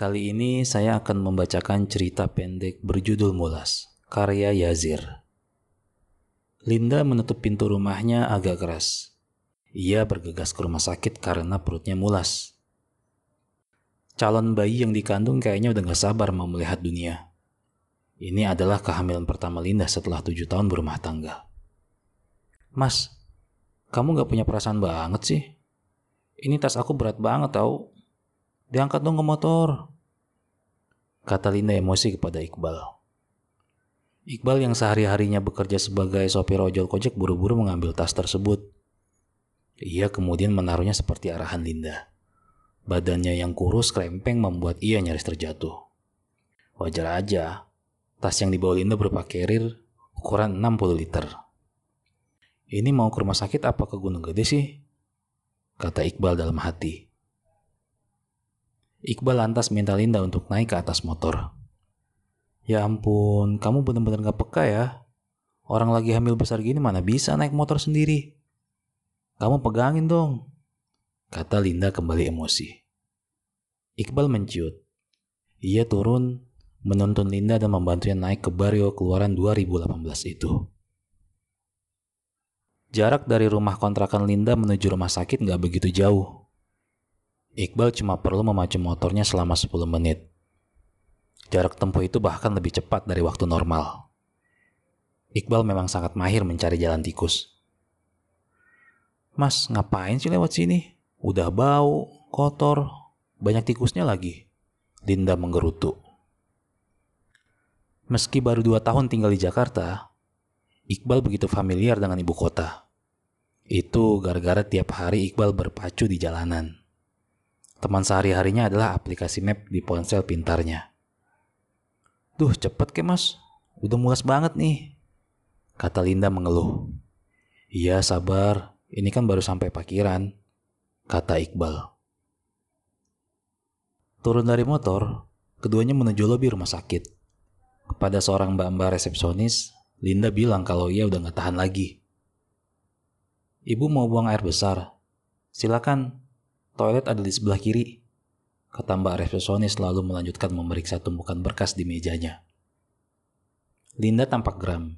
Kali ini saya akan membacakan cerita pendek berjudul Mulas, karya Yazir. Linda menutup pintu rumahnya agak keras. Ia bergegas ke rumah sakit karena perutnya mulas. Calon bayi yang dikandung kayaknya udah gak sabar mau melihat dunia. Ini adalah kehamilan pertama Linda setelah tujuh tahun berumah tangga. Mas, kamu gak punya perasaan banget sih? Ini tas aku berat banget tau. Diangkat dong ke motor. Kata Linda emosi kepada Iqbal. Iqbal yang sehari-harinya bekerja sebagai sopir ojol kojek buru-buru mengambil tas tersebut. Ia kemudian menaruhnya seperti arahan Linda. Badannya yang kurus krempeng membuat ia nyaris terjatuh. Wajar aja, tas yang dibawa Linda berupa carrier ukuran 60 liter. Ini mau ke rumah sakit apa ke Gunung Gede sih? Kata Iqbal dalam hati. Iqbal lantas minta Linda untuk naik ke atas motor. Ya ampun, kamu benar-benar gak peka ya. Orang lagi hamil besar gini mana bisa naik motor sendiri. Kamu pegangin dong. Kata Linda kembali emosi. Iqbal menciut. Ia turun, menuntun Linda dan membantunya naik ke Bario keluaran 2018 itu. Jarak dari rumah kontrakan Linda menuju rumah sakit nggak begitu jauh. Iqbal cuma perlu memacu motornya selama 10 menit. Jarak tempuh itu bahkan lebih cepat dari waktu normal. Iqbal memang sangat mahir mencari jalan tikus. Mas, ngapain sih lewat sini? Udah bau, kotor, banyak tikusnya lagi. Linda menggerutu. Meski baru dua tahun tinggal di Jakarta, Iqbal begitu familiar dengan ibu kota. Itu gara-gara tiap hari Iqbal berpacu di jalanan. Teman sehari-harinya adalah aplikasi map di ponsel pintarnya. Duh, cepet ke mas. Udah mulas banget nih. Kata Linda mengeluh. Iya, sabar. Ini kan baru sampai parkiran, kata Iqbal. Turun dari motor, keduanya menuju lobi rumah sakit. Kepada seorang mbak-mbak resepsionis, Linda bilang kalau ia udah gak tahan lagi. Ibu mau buang air besar. Silakan, toilet ada di sebelah kiri. Kata mbak resepsionis lalu melanjutkan memeriksa tumpukan berkas di mejanya. Linda tampak geram.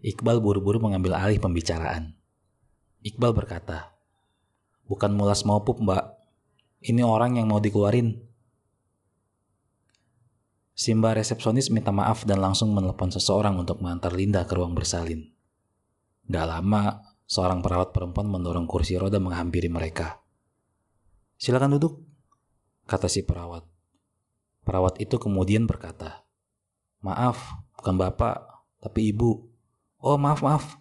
Iqbal buru-buru mengambil alih pembicaraan. Iqbal berkata, Bukan mulas mau pup mbak, ini orang yang mau dikeluarin. Simba resepsionis minta maaf dan langsung menelepon seseorang untuk mengantar Linda ke ruang bersalin. Gak lama, seorang perawat perempuan mendorong kursi roda menghampiri mereka. Silakan duduk, kata si perawat. Perawat itu kemudian berkata, Maaf, bukan bapak, tapi ibu. Oh maaf maaf,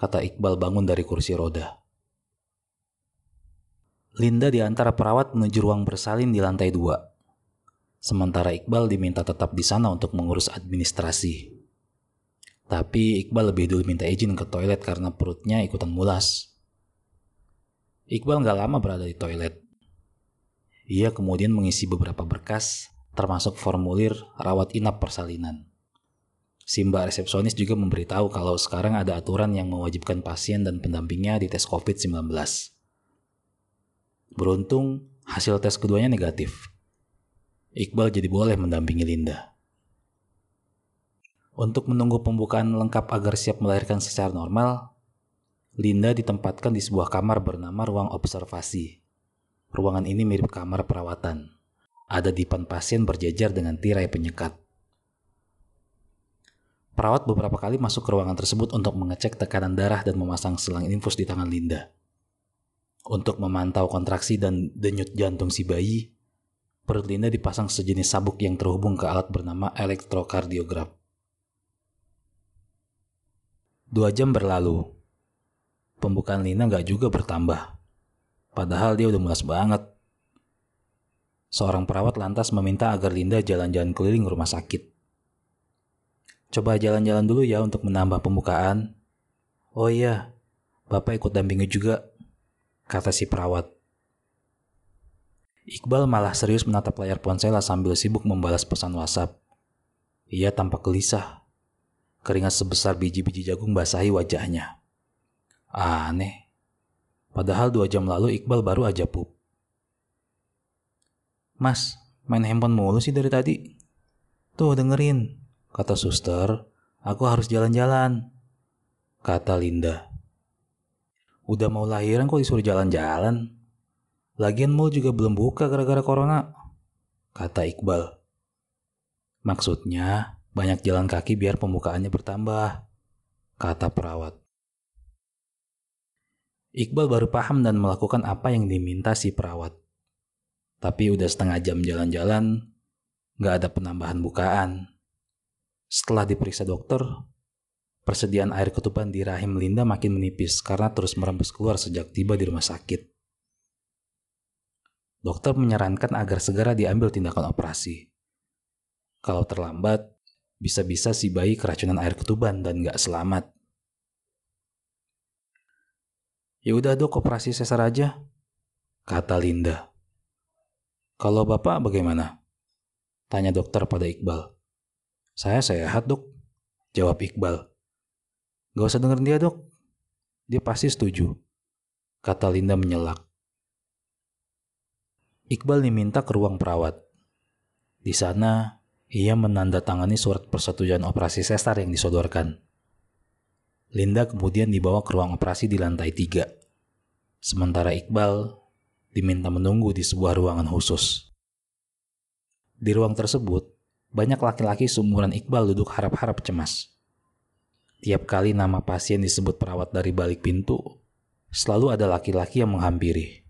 kata Iqbal bangun dari kursi roda. Linda di antara perawat menuju ruang bersalin di lantai dua. Sementara Iqbal diminta tetap di sana untuk mengurus administrasi. Tapi Iqbal lebih dulu minta izin ke toilet karena perutnya ikutan mulas. Iqbal nggak lama berada di toilet. Ia kemudian mengisi beberapa berkas, termasuk formulir rawat inap persalinan. Simba resepsionis juga memberitahu kalau sekarang ada aturan yang mewajibkan pasien dan pendampingnya di tes COVID-19. Beruntung, hasil tes keduanya negatif. Iqbal jadi boleh mendampingi Linda. Untuk menunggu pembukaan lengkap agar siap melahirkan secara normal, Linda ditempatkan di sebuah kamar bernama ruang observasi. Ruangan ini mirip kamar perawatan. Ada dipan pasien berjejer dengan tirai penyekat. Perawat beberapa kali masuk ke ruangan tersebut untuk mengecek tekanan darah dan memasang selang infus di tangan Linda. Untuk memantau kontraksi dan denyut jantung si bayi, perut Linda dipasang sejenis sabuk yang terhubung ke alat bernama elektrokardiograf. Dua jam berlalu. Pembukaan Linda nggak juga bertambah. Padahal dia udah mulas banget. Seorang perawat lantas meminta agar Linda jalan-jalan keliling rumah sakit. Coba jalan-jalan dulu ya untuk menambah pembukaan. Oh iya, Bapak ikut dampingi juga, kata si perawat. Iqbal malah serius menatap layar ponsel sambil sibuk membalas pesan WhatsApp. Ia tampak gelisah. Keringat sebesar biji-biji jagung basahi wajahnya. Aneh. Padahal dua jam lalu Iqbal baru aja pup. Mas, main handphone mulu sih dari tadi. Tuh dengerin, kata suster, aku harus jalan-jalan. Kata Linda. Udah mau lahiran kok disuruh jalan-jalan? Lagian mall juga belum buka gara-gara corona. Kata Iqbal. Maksudnya, banyak jalan kaki biar pembukaannya bertambah. Kata perawat. Iqbal baru paham dan melakukan apa yang diminta si perawat. Tapi udah setengah jam jalan-jalan, gak ada penambahan bukaan. Setelah diperiksa dokter, persediaan air ketuban di rahim Linda makin menipis karena terus merembes keluar sejak tiba di rumah sakit. Dokter menyarankan agar segera diambil tindakan operasi. Kalau terlambat, bisa-bisa si bayi keracunan air ketuban dan gak selamat. Ya udah dok, operasi sesar aja, kata Linda. Kalau bapak bagaimana? Tanya dokter pada Iqbal. Saya sehat dok, jawab Iqbal. Gak usah dengerin dia dok, dia pasti setuju. Kata Linda menyelak. Iqbal diminta ke ruang perawat. Di sana, ia menandatangani surat persetujuan operasi sesar yang disodorkan. Linda kemudian dibawa ke ruang operasi di lantai tiga. Sementara Iqbal diminta menunggu di sebuah ruangan khusus. Di ruang tersebut, banyak laki-laki seumuran Iqbal duduk harap-harap cemas. Tiap kali nama pasien disebut perawat dari balik pintu, selalu ada laki-laki yang menghampiri.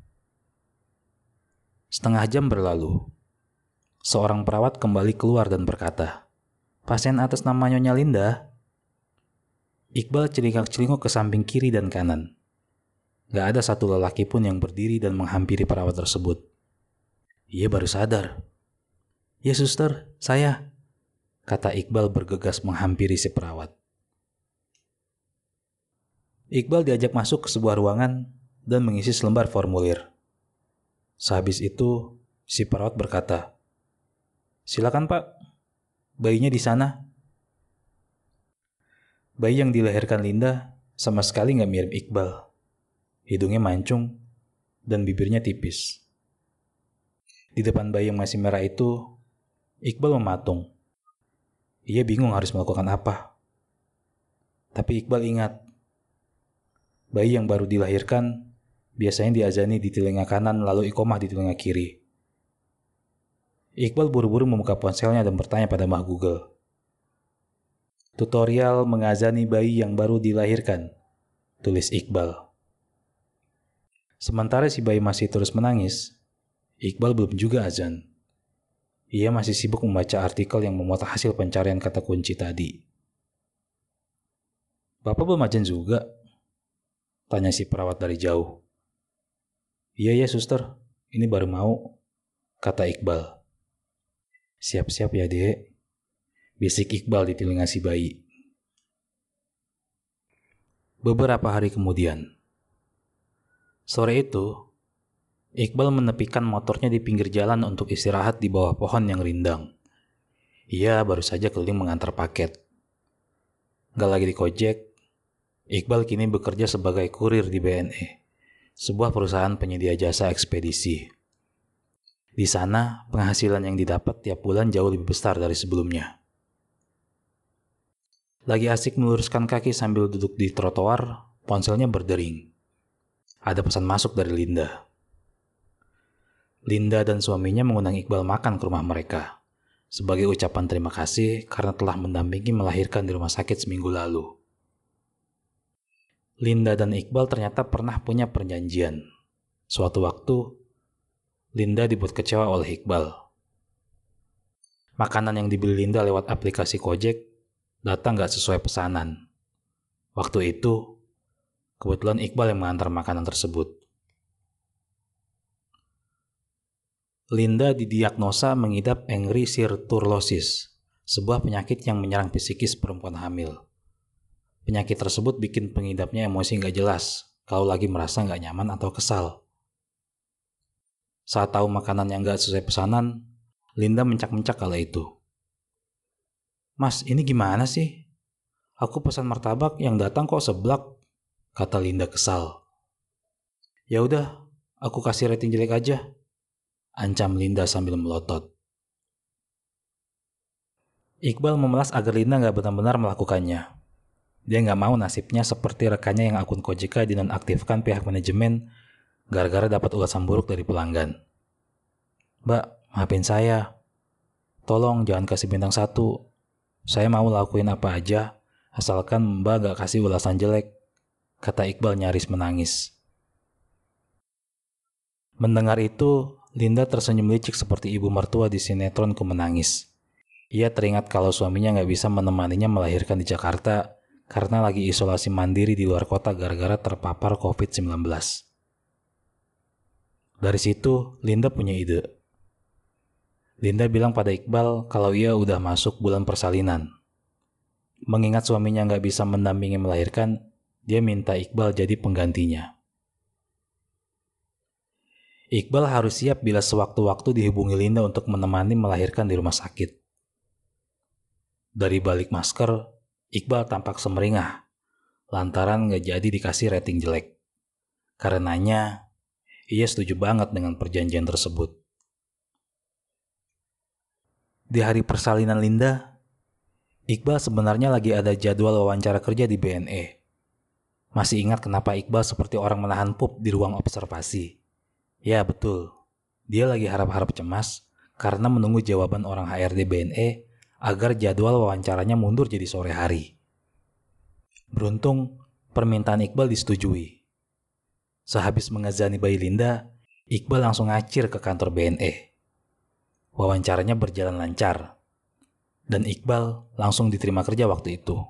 Setengah jam berlalu, seorang perawat kembali keluar dan berkata, Pasien atas nama Nyonya Linda. Iqbal celingak-celinguk ke samping kiri dan kanan. Gak ada satu lelaki pun yang berdiri dan menghampiri perawat tersebut. Ia baru sadar. Ya suster, saya. Kata Iqbal bergegas menghampiri si perawat. Iqbal diajak masuk ke sebuah ruangan dan mengisi selembar formulir. Sehabis itu, si perawat berkata, Silakan pak, bayinya di sana. Bayi yang dilahirkan Linda sama sekali nggak mirip Iqbal hidungnya mancung, dan bibirnya tipis. Di depan bayi yang masih merah itu, Iqbal mematung. Ia bingung harus melakukan apa. Tapi Iqbal ingat, bayi yang baru dilahirkan biasanya diazani di telinga kanan lalu ikomah di telinga kiri. Iqbal buru-buru membuka ponselnya dan bertanya pada Mah Google. Tutorial mengazani bayi yang baru dilahirkan, tulis Iqbal. Sementara si bayi masih terus menangis, Iqbal belum juga azan. Ia masih sibuk membaca artikel yang memuat hasil pencarian kata kunci tadi. Bapak belum azan juga? Tanya si perawat dari jauh. Iya ya suster, ini baru mau, kata Iqbal. Siap-siap ya dek, bisik Iqbal di telinga si bayi. Beberapa hari kemudian, Sore itu, Iqbal menepikan motornya di pinggir jalan untuk istirahat di bawah pohon yang rindang. Ia baru saja keliling mengantar paket. Gak lagi di Kojek, Iqbal kini bekerja sebagai kurir di BNE, sebuah perusahaan penyedia jasa ekspedisi. Di sana, penghasilan yang didapat tiap bulan jauh lebih besar dari sebelumnya. Lagi asik meluruskan kaki sambil duduk di trotoar, ponselnya berdering ada pesan masuk dari Linda. Linda dan suaminya mengundang Iqbal makan ke rumah mereka sebagai ucapan terima kasih karena telah mendampingi melahirkan di rumah sakit seminggu lalu. Linda dan Iqbal ternyata pernah punya perjanjian. Suatu waktu, Linda dibuat kecewa oleh Iqbal. Makanan yang dibeli Linda lewat aplikasi Gojek datang gak sesuai pesanan. Waktu itu, Kebetulan Iqbal yang mengantar makanan tersebut. Linda didiagnosa mengidap angry sirturlosis, sebuah penyakit yang menyerang psikis perempuan hamil. Penyakit tersebut bikin pengidapnya emosi nggak jelas, kalau lagi merasa nggak nyaman atau kesal. Saat tahu makanan yang nggak sesuai pesanan, Linda mencak-mencak kala itu. Mas, ini gimana sih? Aku pesan martabak yang datang kok seblak kata Linda kesal. Ya udah, aku kasih rating jelek aja. Ancam Linda sambil melotot. Iqbal memelas agar Linda nggak benar-benar melakukannya. Dia nggak mau nasibnya seperti rekannya yang akun Kojika dinonaktifkan pihak manajemen gara-gara dapat ulasan buruk dari pelanggan. Mbak, maafin saya. Tolong jangan kasih bintang satu. Saya mau lakuin apa aja, asalkan mbak gak kasih ulasan jelek, kata Iqbal nyaris menangis. Mendengar itu, Linda tersenyum licik seperti ibu mertua di sinetron ku menangis. Ia teringat kalau suaminya gak bisa menemaninya melahirkan di Jakarta karena lagi isolasi mandiri di luar kota gara-gara terpapar COVID-19. Dari situ, Linda punya ide. Linda bilang pada Iqbal kalau ia udah masuk bulan persalinan. Mengingat suaminya nggak bisa mendampingi melahirkan, dia minta Iqbal jadi penggantinya. Iqbal harus siap bila sewaktu-waktu dihubungi Linda untuk menemani melahirkan di rumah sakit. Dari balik masker, Iqbal tampak semeringah, lantaran nggak jadi dikasih rating jelek. Karenanya, ia setuju banget dengan perjanjian tersebut. Di hari persalinan Linda, Iqbal sebenarnya lagi ada jadwal wawancara kerja di BNE. Masih ingat kenapa Iqbal seperti orang menahan pup di ruang observasi? Ya betul, dia lagi harap-harap cemas karena menunggu jawaban orang HRD BNE agar jadwal wawancaranya mundur jadi sore hari. Beruntung, permintaan Iqbal disetujui. Sehabis mengazani bayi Linda, Iqbal langsung ngacir ke kantor BNE. Wawancaranya berjalan lancar, dan Iqbal langsung diterima kerja waktu itu.